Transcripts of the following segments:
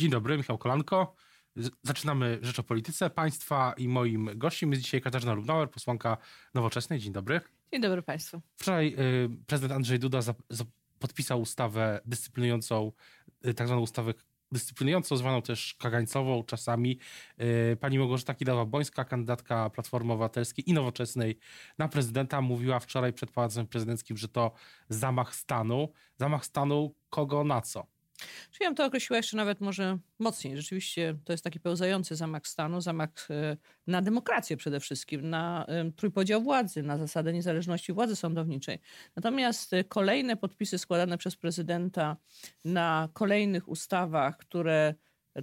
Dzień dobry, Michał Kolanko. Zaczynamy Rzecz o Polityce Państwa i moim gościem jest dzisiaj Katarzyna Lubnauer, posłanka Nowoczesnej. Dzień dobry. Dzień dobry Państwu. Wczoraj y, prezydent Andrzej Duda za, za, podpisał ustawę dyscyplinującą, y, tak zwaną ustawę dyscyplinującą, zwaną też kagańcową czasami. Y, pani Małgorzata Kidawa-Bońska, kandydatka Platformy Obywatelskiej i Nowoczesnej na prezydenta, mówiła wczoraj przed Pałacem Prezydenckim, że to zamach stanu. Zamach stanu kogo na co? Czyli ja bym to określiła jeszcze nawet może mocniej. Rzeczywiście to jest taki pełzający zamach stanu, zamach e, na demokrację przede wszystkim, na trójpodział władzy, na zasadę niezależności władzy sądowniczej. Natomiast e, kolejne podpisy składane przez prezydenta na kolejnych ustawach, które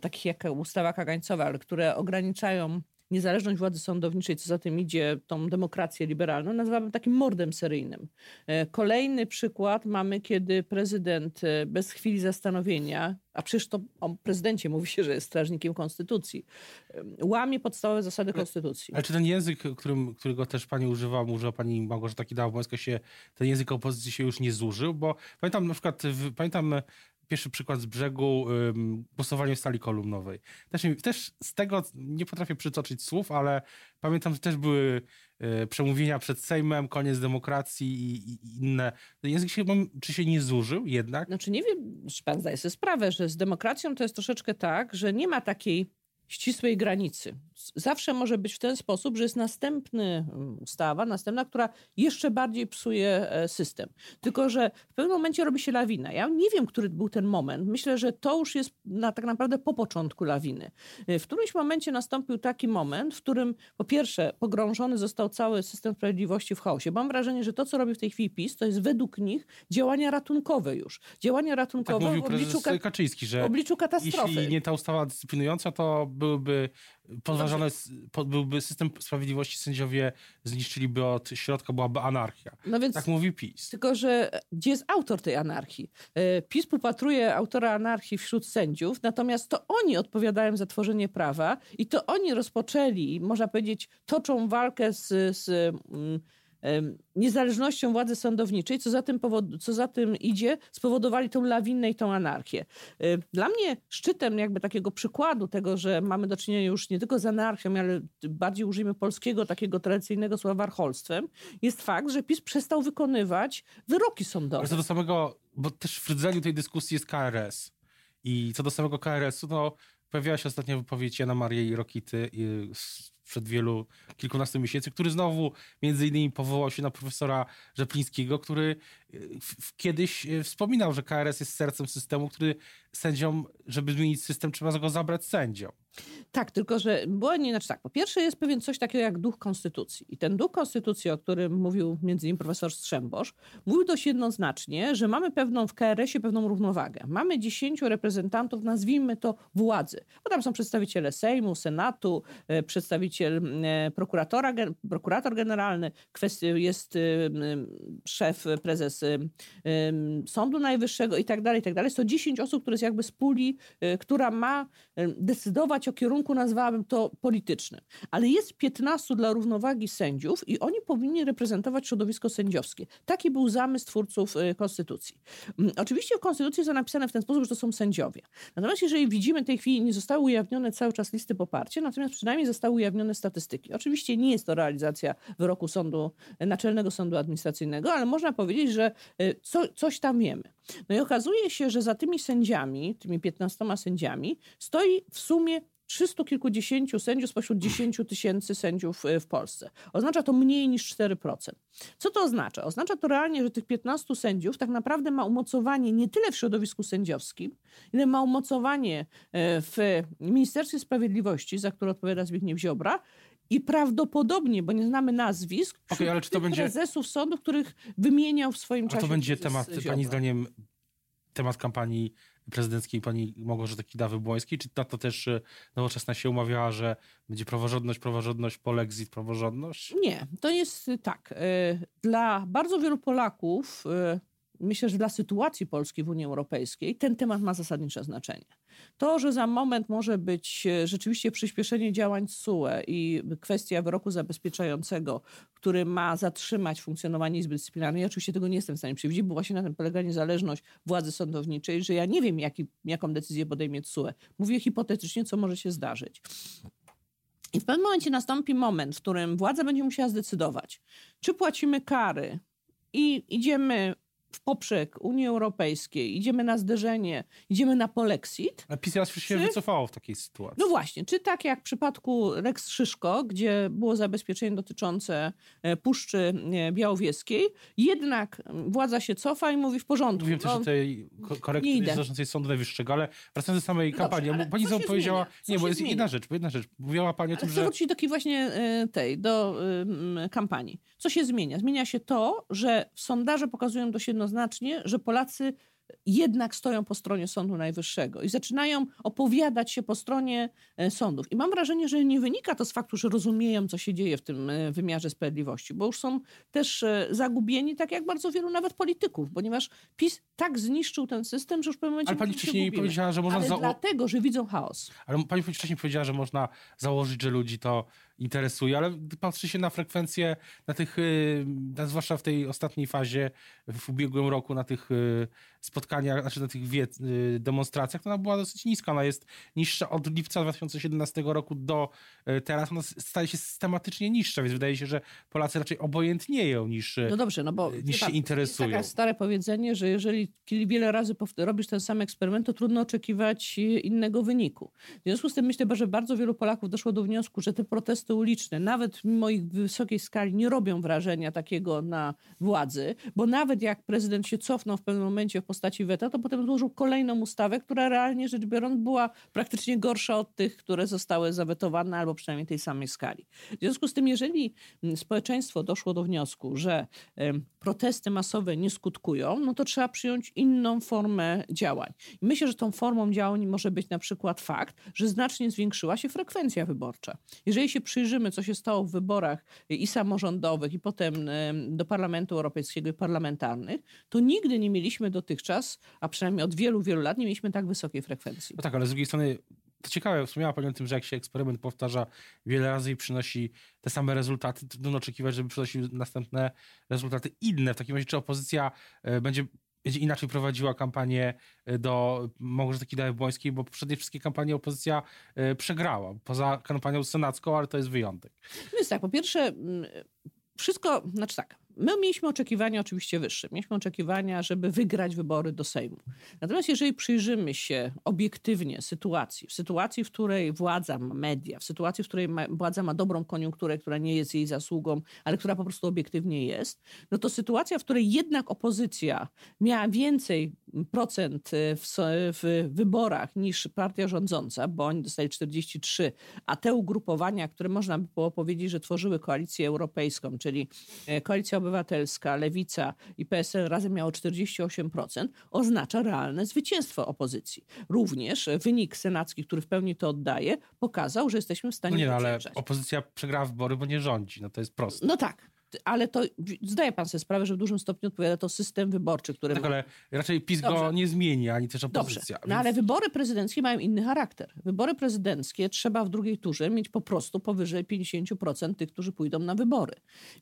takich jak ustawa kagańcowa, ale które ograniczają niezależność władzy sądowniczej, co za tym idzie, tą demokrację liberalną, nazywałabym takim mordem seryjnym. E, kolejny przykład mamy, kiedy prezydent e, bez chwili zastanowienia, a przecież to o prezydencie mówi się, że jest strażnikiem konstytucji, e, łamie podstawowe zasady konstytucji. Ale czy ten język, którym, którego też pani używa, używa pani Małgorzata Kidawa-Błońska się, ten język opozycji się już nie zużył, bo pamiętam na przykład, pamiętam pierwszy przykład z brzegu, głosowanie w sali kolumnowej. Też, też z tego nie potrafię przytoczyć słów, ale pamiętam, że też były y, przemówienia przed Sejmem, koniec demokracji i, i inne. Język się, czy się nie zużył jednak? Znaczy nie wiem, czy pan zdaje sobie sprawę, że z demokracją to jest troszeczkę tak, że nie ma takiej ścisłej granicy zawsze może być w ten sposób, że jest następny mm, ustawa, następna, która jeszcze bardziej psuje e, system. Tylko, że w pewnym momencie robi się lawina. Ja nie wiem, który był ten moment. Myślę, że to już jest na, tak naprawdę po początku lawiny. E, w którymś momencie nastąpił taki moment, w którym po pierwsze pogrążony został cały system sprawiedliwości w chaosie. Mam wrażenie, że to, co robi w tej chwili PiS, to jest według nich działania ratunkowe już. Działania ratunkowe tak mówił w obliczu, Kaczyński, że obliczu katastrofy. jeśli nie ta ustawa dyscyplinująca, to byłyby podważone byłby system sprawiedliwości, sędziowie zniszczyliby od środka, byłaby anarchia. No więc, tak mówi PiS. Tylko, że gdzie jest autor tej anarchii? E, PiS popatruje autora anarchii wśród sędziów, natomiast to oni odpowiadają za tworzenie prawa i to oni rozpoczęli, można powiedzieć, toczą walkę z, z mm, niezależnością władzy sądowniczej, co za, tym powod- co za tym idzie, spowodowali tą lawinę i tą anarchię. Dla mnie szczytem jakby takiego przykładu tego, że mamy do czynienia już nie tylko z anarchią, ale bardziej użyjmy polskiego takiego tradycyjnego słowa warcholstwem, jest fakt, że PiS przestał wykonywać wyroki sądowe. Ale co do samego, bo też w rdzeniu tej dyskusji jest KRS. I co do samego KRS-u, no pojawiła się ostatnia wypowiedź Jana Marii Rokity przed wielu, kilkunastu miesięcy, który znowu między innymi powołał się na profesora Rzeplińskiego, który w, kiedyś e, wspominał, że KRS jest sercem systemu, który sędziom, żeby zmienić system, trzeba go zabrać sędziom. Tak, tylko że było nie, znaczy tak, po pierwsze jest pewien coś takiego jak duch konstytucji. I ten duch konstytucji, o którym mówił między innymi profesor Strzembosz, mówił dość jednoznacznie, że mamy pewną w KRS-ie pewną równowagę. Mamy dziesięciu reprezentantów, nazwijmy to władzy, bo tam są przedstawiciele Sejmu, Senatu, e, przedstawiciel e, prokuratora, prokurator generalny, jest e, szef, prezes Sądu Najwyższego i tak dalej, i tak dalej. Jest to dziesięć osób, które jest jakby z puli, która ma decydować o kierunku, nazwałabym to politycznym. Ale jest 15 dla równowagi sędziów i oni powinni reprezentować środowisko sędziowskie. Taki był zamysł twórców y, Konstytucji. Mm, oczywiście w Konstytucji jest to napisane w ten sposób, że to są sędziowie. Natomiast jeżeli widzimy w tej chwili, nie zostały ujawnione cały czas listy poparcia, natomiast przynajmniej zostały ujawnione statystyki. Oczywiście nie jest to realizacja wyroku sądu, Naczelnego Sądu Administracyjnego, ale można powiedzieć, że y, co, coś tam wiemy. No i okazuje się, że za tymi sędziami, tymi 15 sędziami, stoi w sumie trzystu kilkudziesięciu sędziów spośród 10 tysięcy sędziów e, w Polsce. Oznacza to mniej niż 4%. Co to oznacza? Oznacza to realnie, że tych 15 sędziów tak naprawdę ma umocowanie nie tyle w środowisku sędziowskim, ile ma umocowanie e, w Ministerstwie Sprawiedliwości, za które odpowiada Zbigniew Ziobra, i prawdopodobnie, bo nie znamy nazwisk, okay, ale czy to będzie... prezesów sądów, których wymieniał w swoim czasie. A to będzie temat, Pani zdaniem, temat kampanii prezydenckiej pani Małgorzata Kidawy-Błońskiej? Czy na to też e, nowoczesna się umawiała, że będzie praworządność, praworządność, polexit, praworządność? Nie, to jest tak. E, dla bardzo wielu Polaków myślę, że dla sytuacji Polski w Unii Europejskiej ten temat ma zasadnicze znaczenie. To, że za moment może być e, rzeczywiście przyspieszenie działań SUE i kwestia wyroku zabezpieczającego, który ma zatrzymać funkcjonowanie Izby Dyscyplinarnej, ja oczywiście tego nie jestem w stanie przewidzieć, bo właśnie na tym polega niezależność władzy sądowniczej, że ja nie wiem, jaki, jaką decyzję podejmie SUE. Mówię hipotetycznie, co może się zdarzyć. I w pewnym momencie nastąpi moment, w którym władza będzie musiała zdecydować, czy płacimy kary i idziemy w poprzek Unii Europejskiej, idziemy na zderzenie, idziemy na polexit. A PiS raz się czy... wycofało w takiej sytuacji. No właśnie, czy tak jak w przypadku Rex Szyszko, gdzie było zabezpieczenie dotyczące e, Puszczy e, Białowieskiej, jednak władza się cofa i mówi w porządku. Mówiłem też o tej korekty dotyczącej Sądu Najwyższego, ale wracając do samej no kampanii, dobrze, pani znowu powiedziała, nie, bo jest zmienia? jedna rzecz, jedna rzecz. Mówiła pani o tym, że... wrócić do takiej właśnie e, tej, do kampanii. Co się zmienia? Zmienia się to, że sondaże pokazują dość jednoznacznie, że Polacy jednak stoją po stronie Sądu Najwyższego i zaczynają opowiadać się po stronie e, sądów. I mam wrażenie, że nie wynika to z faktu, że rozumieją, co się dzieje w tym e, wymiarze sprawiedliwości, bo już są też e, zagubieni, tak jak bardzo wielu nawet polityków, ponieważ PiS tak zniszczył ten system, że już w pewnym momencie. Ale pani wcześniej powiedziała, że można. Ale za... dlatego, że widzą chaos. Ale pani wcześniej powiedziała, że można założyć, że ludzi to interesuje, ale patrzy się na frekwencję, na tych, y, na, zwłaszcza w tej ostatniej fazie, w ubiegłym roku, na tych y, spotkaniach, znaczy na tych y, demonstracjach, to ona była dosyć niska. Ona jest niższa od lipca 2017 roku do teraz. Ona staje się systematycznie niższa, więc wydaje się, że Polacy raczej obojętnieją niż, no dobrze, no bo, niż się interesują. Jest takie stare powiedzenie, że jeżeli wiele razy robisz ten sam eksperyment, to trudno oczekiwać innego wyniku. W związku z tym myślę, że bardzo wielu Polaków doszło do wniosku, że te protesty protesty uliczne, nawet mimo ich wysokiej skali, nie robią wrażenia takiego na władzy, bo nawet jak prezydent się cofnął w pewnym momencie w postaci weta, to potem złożył kolejną ustawę, która realnie rzecz biorąc była praktycznie gorsza od tych, które zostały zawetowane, albo przynajmniej tej samej skali. W związku z tym, jeżeli społeczeństwo doszło do wniosku, że protesty masowe nie skutkują, no to trzeba przyjąć inną formę działań. I myślę, że tą formą działań może być na przykład fakt, że znacznie zwiększyła się frekwencja wyborcza. Jeżeli się przyjrzymy, co się stało w wyborach i samorządowych, i potem do Parlamentu Europejskiego i parlamentarnych, to nigdy nie mieliśmy dotychczas, a przynajmniej od wielu, wielu lat, nie mieliśmy tak wysokiej frekwencji. No tak, ale z drugiej strony to ciekawe, wspomniała Pani o tym, że jak się eksperyment powtarza wiele razy i przynosi te same rezultaty, trudno oczekiwać, żeby przynosił następne rezultaty inne. W takim razie, czy opozycja e, będzie będzie inaczej prowadziła kampanię e, do Małgorzaty Kidawy-Błońskiej, bo poprzednie wszystkie kampanie opozycja e, przegrała, poza kampanią senacką, ale to jest wyjątek. No jest tak, po pierwsze mm, wszystko, znaczy tak, My mieliśmy oczekiwania oczywiście wyższe. Mieliśmy oczekiwania, żeby wygrać wybory do Sejmu. Natomiast jeżeli przyjrzymy się obiektywnie sytuacji, w sytuacji, w której władza ma media, w sytuacji, w której ma, władza ma dobrą koniunkturę, która nie jest jej zasługą, ale która po prostu obiektywnie jest, no to sytuacja, w której jednak opozycja miała więcej procent w, w wyborach niż partia rządząca, bo oni dostali 43, a te ugrupowania, które można by było powiedzieć, że tworzyły koalicję europejską, czyli e, koalicja Obywatelska, Lewica i PSL razem miało 48%, oznacza realne zwycięstwo opozycji. Również wynik senacki, który w pełni to oddaje, pokazał, że jesteśmy w stanie no nie, no, ale opozycja przegrała wybory, bo nie rządzi. No to jest proste. No tak, ale to zdaje pan sobie sprawę, że w dużym stopniu odpowiada to system wyborczy, który. Tak, ma... ale raczej PiS Dobrze. go nie zmieni, ani też opozycja. Dobrze. No więc... ale wybory prezydenckie mają inny charakter. Wybory prezydenckie trzeba w drugiej turze mieć po prostu powyżej 50% tych, którzy pójdą na wybory.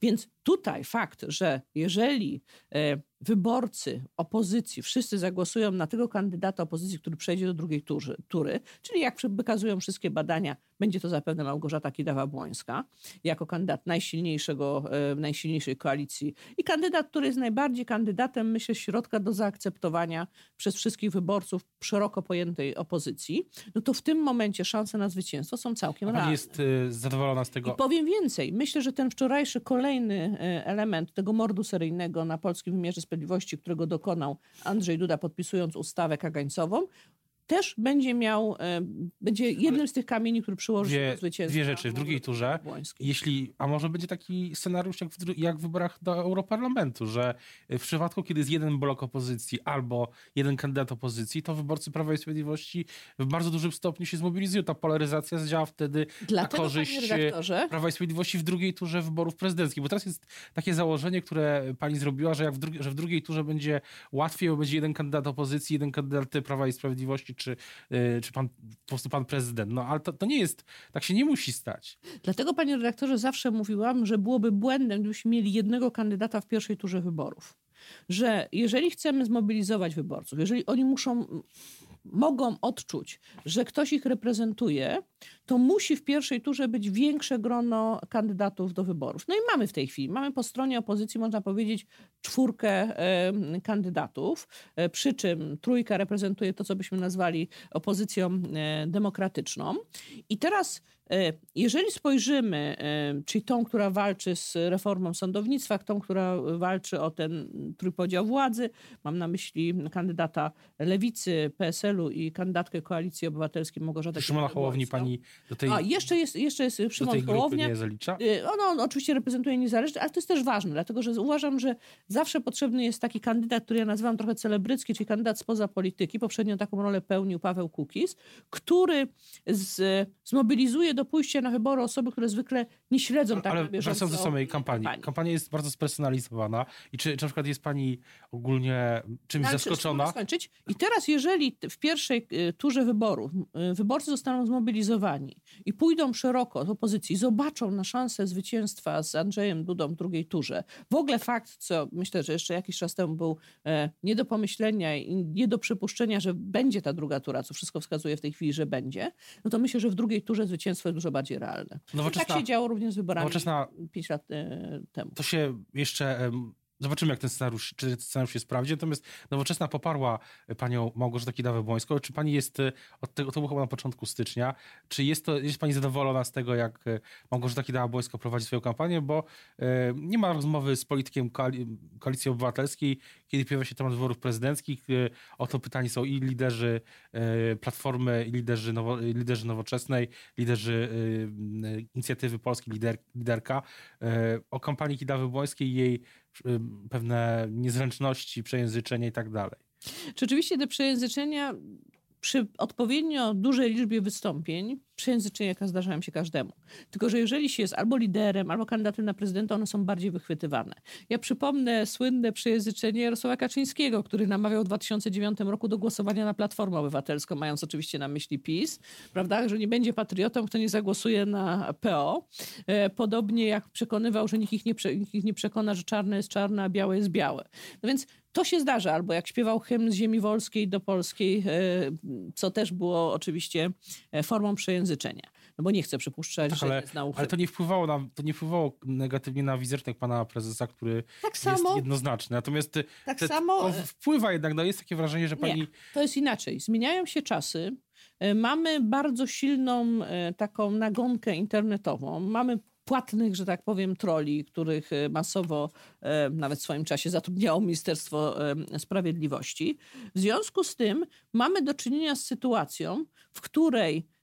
Więc tutaj fakt, że jeżeli e, wyborcy opozycji, wszyscy zagłosują na tego kandydata opozycji, który przejdzie do drugiej tury, tury czyli jak wykazują wszystkie badania, będzie to zapewne Małgorzata Kidawa-Błońska, jako kandydat najsilniejszego, e, najsilniejszej koalicji i kandydat, który jest najbardziej kandydatem, myślę, środka do zaakceptowania przez wszystkich wyborców szeroko pojętej opozycji, no to w tym momencie szanse na zwycięstwo są całkiem realne. jest y, zadowolona z tego? I powiem więcej. Myślę, że ten wczorajszy kolejny e, element tego mordu seryjnego na polskim wymiarze sprawiedliwości, którego dokonał Andrzej Duda podpisując ustawę kagańcową, też będzie miał, e, będzie jednym z tych kamieni, który przyłoży się Dwie, do zwycięstwa. dwie rzeczy. W drugiej turze, jeśli, a może będzie taki scenariusz jak w, dru- jak w wyborach do Europarlamentu, że w przypadku, kiedy jest jeden blok opozycji albo jeden kandydat opozycji, to wyborcy Prawa i Sprawiedliwości w bardzo dużym stopniu się zmobilizują. Ta polaryzacja zdziała wtedy Dlatego, na korzyść redaktorze, Prawa i Sprawiedliwości w drugiej turze wyborów prezydenckich. Bo teraz jest takie założenie, które pani zrobiła, że, jak w, drugi, że w drugiej turze będzie łatwiej, bo będzie jeden kandydat opozycji, jeden kandydat Prawa i Sprawiedliwości, czy, yy, czy pan, po prostu pan prezydent. No ale to, to nie jest, tak się nie musi stać. Dlatego, panie redaktorze, zawsze mówiłam, że byłoby błędem, gdybyśmy mieli jednego kandydata w pierwszej turze wyborów. Że jeżeli chcemy zmobilizować wyborców, jeżeli oni muszą, mogą odczuć, że ktoś ich reprezentuje, to musi w pierwszej turze być większe grono kandydatów do wyborów. No i mamy w tej chwili, mamy po stronie opozycji, można powiedzieć, czwórkę kandydatów, e, przy czym trójka reprezentuje to, co byśmy nazwali opozycją e, demokratyczną. I teraz E, jeżeli spojrzymy, czyli tą, która walczy z reformą sądownictwa, tą, która walczy o ten trójpodział władzy, mam na myśli kandydata Lewicy, PSL-u i kandydatkę Koalicji Obywatelskiej Małgorzaty Szymona Hołowni pani do tej, A, jeszcze jest, jeszcze jest do Szymon Hołownia. zalicza? Y, On, on oczywiście reprezentuje niezależność, ale to jest też ważne, dlatego że uważam, że zawsze potrzebny jest taki kandydat, który ja nazywam trochę celebrycki, czyli kandydat spoza polityki. Poprzednio taką rolę pełnił Paweł Kukiz, który z, zmobilizuje do pójścia na wybory osoby, które zwykle nie śledzą tak Ale wracając do samej kampanii. kampanii. Kampania jest bardzo spersonalizowana i czy, czy na przykład jest pani ogólnie czymś No, ale zaskoczona? skończyć. I teraz, jeżeli w pierwszej y, turze wyborów y, wyborcy zostaną zmobilizowani i pójdą szeroko z opozycji, zobaczą na szansę zwycięstwa z Andrzejem Dudą w drugiej turze, w ogóle fakt, co myślę, że jeszcze jakiś czas temu był e, nie do pomyślenia i nie do przypuszczenia, że będzie ta druga tura, co wszystko wskazuje w tej chwili, że będzie, no to myślę, że w drugiej turze zwycięstwo jest dużo bardziej realne. I Nowoczesna- tak się działo również z wyborami nowoczesna- 5 lat e, temu. To się jeszcze... Zobaczymy, jak ten scenariusz, czy ten scenariusz się sprawdzi. Natomiast Nowoczesna poparła panią Małgorzatę Kidawę-Błońską. Czy pani jest, e, od tego, to było chyba na początku stycznia, czy jest, to, jest pani zadowolona z tego, jak e, Małgorzata Kidawa-Błońska prowadzi swoją kampanię? Bo e, nie ma rozmowy z politykiem koali- Koalicji Obywatelskiej, kiedy pojawia się temat wyborów prezydenckich. E, o to pytani są i liderzy e, Platformy, i liderzy, nowo, liderzy Nowoczesnej, liderzy e, Inicjatywy Polskiej, lider, liderka. O kampanii Kidawy-Błońskiej i jej pewne niezręczności, przejęzyczenia i tak dalej. Rzeczywiście te przejęzyczenia przy odpowiednio dużej liczbie wystąpień, przejęzyczenia zdarzają się każdemu. Tylko, że jeżeli się jest albo liderem, albo kandydatem na prezydenta, one są bardziej wychwytywane. Ja przypomnę słynne przejęzyczenie Jarosława Kaczyńskiego, który namawiał w 2009 roku do głosowania na Platformę Obywatelską, mając oczywiście na myśli PiS, prawda, że nie będzie patriotą, kto nie zagłosuje na PO. E, Podobnie jak przekonywał, że nikt ich nie, nikt ich nie przekona, że czarne jest czarne, a białe jest białe. No więc to się zdarza, albo jak śpiewał hymn z ziemi wolskiej do polskiej, e, co też było oczywiście e, formą przejęzyczenia. No bo nie chcę przypuszczać, Tak, że ale, znał ale to nie wpływało na, to nie wpływało negatywnie na wizerunek pana prezesa, który Tak jest samo, jednoznaczny. Natomiast tak te, samo to wpływa jednak, no jest takie wrażenie, że pani Nie, to jest inaczej. Zmieniają się czasy. E, Mamy bardzo silną e, taką nagonkę internetową. Mamy płatnych, że tak powiem, troli, których e, masowo e, nawet w swoim czasie zatrudniało Ministerstwo e, Sprawiedliwości. W związku z tym mamy do czynienia z sytuacją, w której e,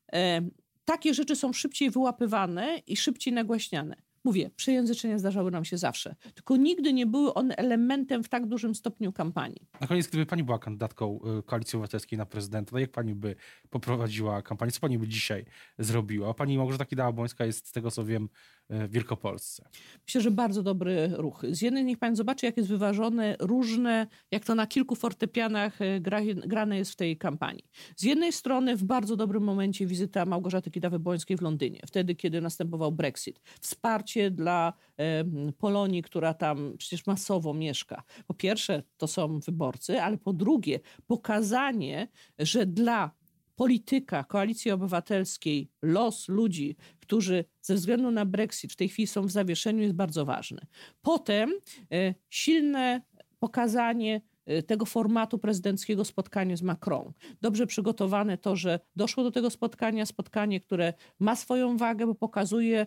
takie rzeczy są szybciej wyłapywane i szybciej nagłaśniane. Mówię, przejęzyczenia zdarzały nam się zawsze, tylko nigdy nie były one elementem w tak dużym stopniu kampanii. Na koniec, gdyby pani była kandydatką y, Koalicji Obywatelskiej na prezydenta, to jak pani by poprowadziła kampanię? Co pani by dzisiaj zrobiła? Pani Małgorzata Kidawa-Błońska jest, z tego co wiem, w Wielkopolsce. Myślę, że bardzo dobry ruch. Z jednej niech pan zobaczy, jak jest wyważone, różne, jak to na kilku fortepianach e, gra, grane jest w tej kampanii. Z jednej strony w bardzo dobrym momencie wizyta Małgorzaty Kidawy-Błońskiej w Londynie, wtedy, kiedy następował Brexit. Wsparcie dla e, Polonii, która tam przecież masowo mieszka. Po pierwsze, to są wyborcy, ale po drugie, pokazanie, że dla polityka Koalicji Obywatelskiej, los ludzi, którzy ze względu na Brexit w tej chwili są w zawieszeniu, jest bardzo ważny. Potem e, silne pokazanie e, tego formatu prezydenckiego spotkania z Macron. Dobrze przygotowane to, że doszło do tego spotkania, spotkanie, które ma swoją wagę, bo pokazuje e,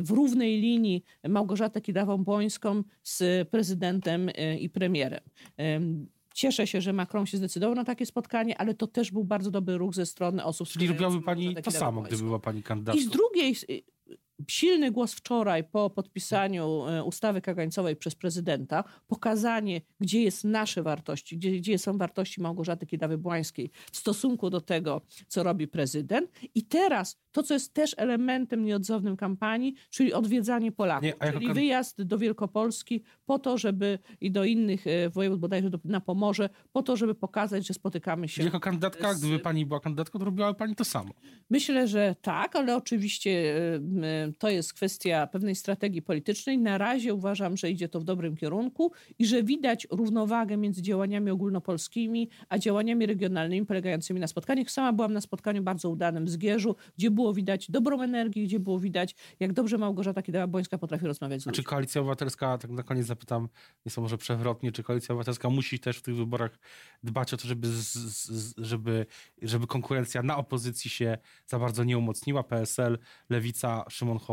w równej linii Małgorzatę Kidawą-Błońską z prezydentem i premierem. Cieszę się, że Macron się zdecydował na takie spotkanie, ale to też był bardzo dobry ruch ze strony osób... Czyli robiłaby wspierających pani to samo, gdyby była pani I kandydatką. z drugiej, silny głos wczoraj po podpisaniu e, ustawy kagańcowej przez prezydenta, pokazanie, gdzie jest nasze wartości, gdzie, gdzie są wartości Małgorzaty Kidawy-Błańskiej w stosunku do tego, co robi prezydent. I teraz to, co jest też elementem nieodzownym kampanii, czyli odwiedzanie Polaków, Nie, jako czyli wyjazd do Wielkopolski po to, żeby i do innych e, województw, bodajże do, na Pomorze, po to, żeby pokazać, że spotykamy się jako kandydatka, z- gdyby pani była kandydatką, to robiłaby pani to samo. Myślę, że tak, ale oczywiście y, to jest kwestia pewnej strategii politycznej. Na razie uważam, że idzie to w dobrym kierunku i że widać równowagę między działaniami ogólnopolskimi a działaniami regionalnymi polegającymi na spotkaniach. Sama byłam na spotkaniu bardzo udanym w Zgierzu, gdzie było widać dobrą energię, gdzie było widać, jak dobrze Małgorzata Kidawa-Błońska potrafi rozmawiać z A czy ludźmi. Koalicja Obywatelska, tak na koniec zapytam, nieco może przewrotnie, czy Koalicja Obywatelska musi też w tych wyborach dbać o to, żeby, z, z, żeby, żeby konkurencja na opozycji się za bardzo nie umocniła? PSL, Lewica, Szymon Hołownia?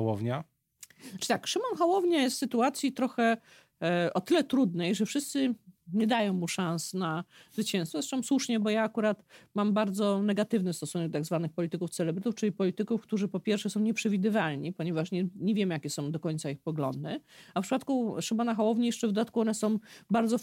Czy tak, Szymon Hołownia jest w sytuacji trochę e, o tyle trudnej, że wszyscy nie dają mu szans na zwycięstwo. Zresztą słusznie, bo ja akurat mam bardzo negatywny stosunek do tak zwanych polityków celebrytów, czyli polityków, którzy po pierwsze są nieprzewidywalni, ponieważ nie, nie wiemy, jakie są do końca ich poglądy. A w przypadku Szymona Hołowni jeszcze w dodatku one są bardzo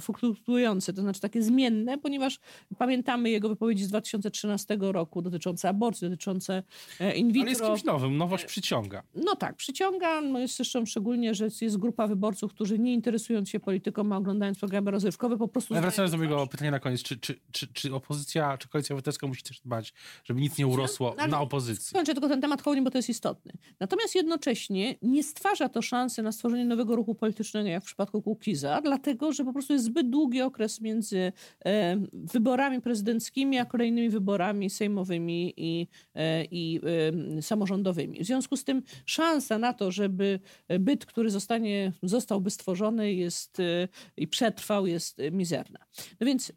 fluktuujące, to znaczy takie zmienne, ponieważ pamiętamy jego wypowiedzi z 2013 roku dotyczące aborcji, dotyczące e, in vitro. Ale jest kimś nowym, nowość przyciąga. No tak, przyciąga. No jest zresztą szczególnie, że jest grupa wyborców, którzy nie interesując się polityką, a oglądając programy rozrywkowe, po prostu... Ale wracając do mojego pytania na koniec, czy, czy, czy, czy opozycja, czy Koalicja Obywatelska musi też dbać, żeby nic nie urosło ale- na opozycji? Skończę tylko ten temat Hołowni, bo to jest istotny. Natomiast jednocześnie nie stwarza to szansy na stworzenie nowego ruchu politycznego, jak w przypadku Kukiza, dlatego, że po prostu jest zbyt długi okres między e, wyborami prezydenckimi, a kolejnymi wyborami sejmowymi i, e, i e, samorządowymi. W związku z tym szansa na to, żeby byt, który zostanie, zostałby stworzony jest e, i przetrwał, jest e, mizerna. No więc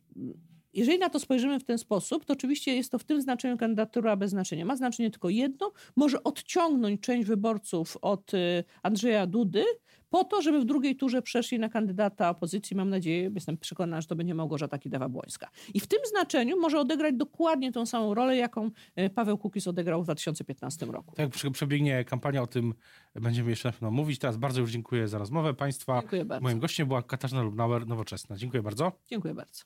jeżeli na to spojrzymy w ten sposób, to oczywiście jest to w tym znaczeniu kandydatura bez znaczenia. Ma znaczenie tylko jedno, może odciągnąć część wyborców od y, Andrzeja Dudy, po to, żeby w drugiej turze przeszli na kandydata opozycji. Mam nadzieję, jestem przekonana, że to będzie Małgorzata Kidawa-Błońska. I w tym znaczeniu może odegrać dokładnie tą samą rolę, jaką y, Paweł Kukiz odegrał w 2015 roku. Tak przebiegnie kampania, o tym będziemy jeszcze na pewno mówić. Teraz bardzo już dziękuję za rozmowę Państwa. Dziękuję bardzo. Moim gościem była Katarzyna Lubnauer, Nowoczesna. Dziękuję bardzo. Dziękuję bardzo.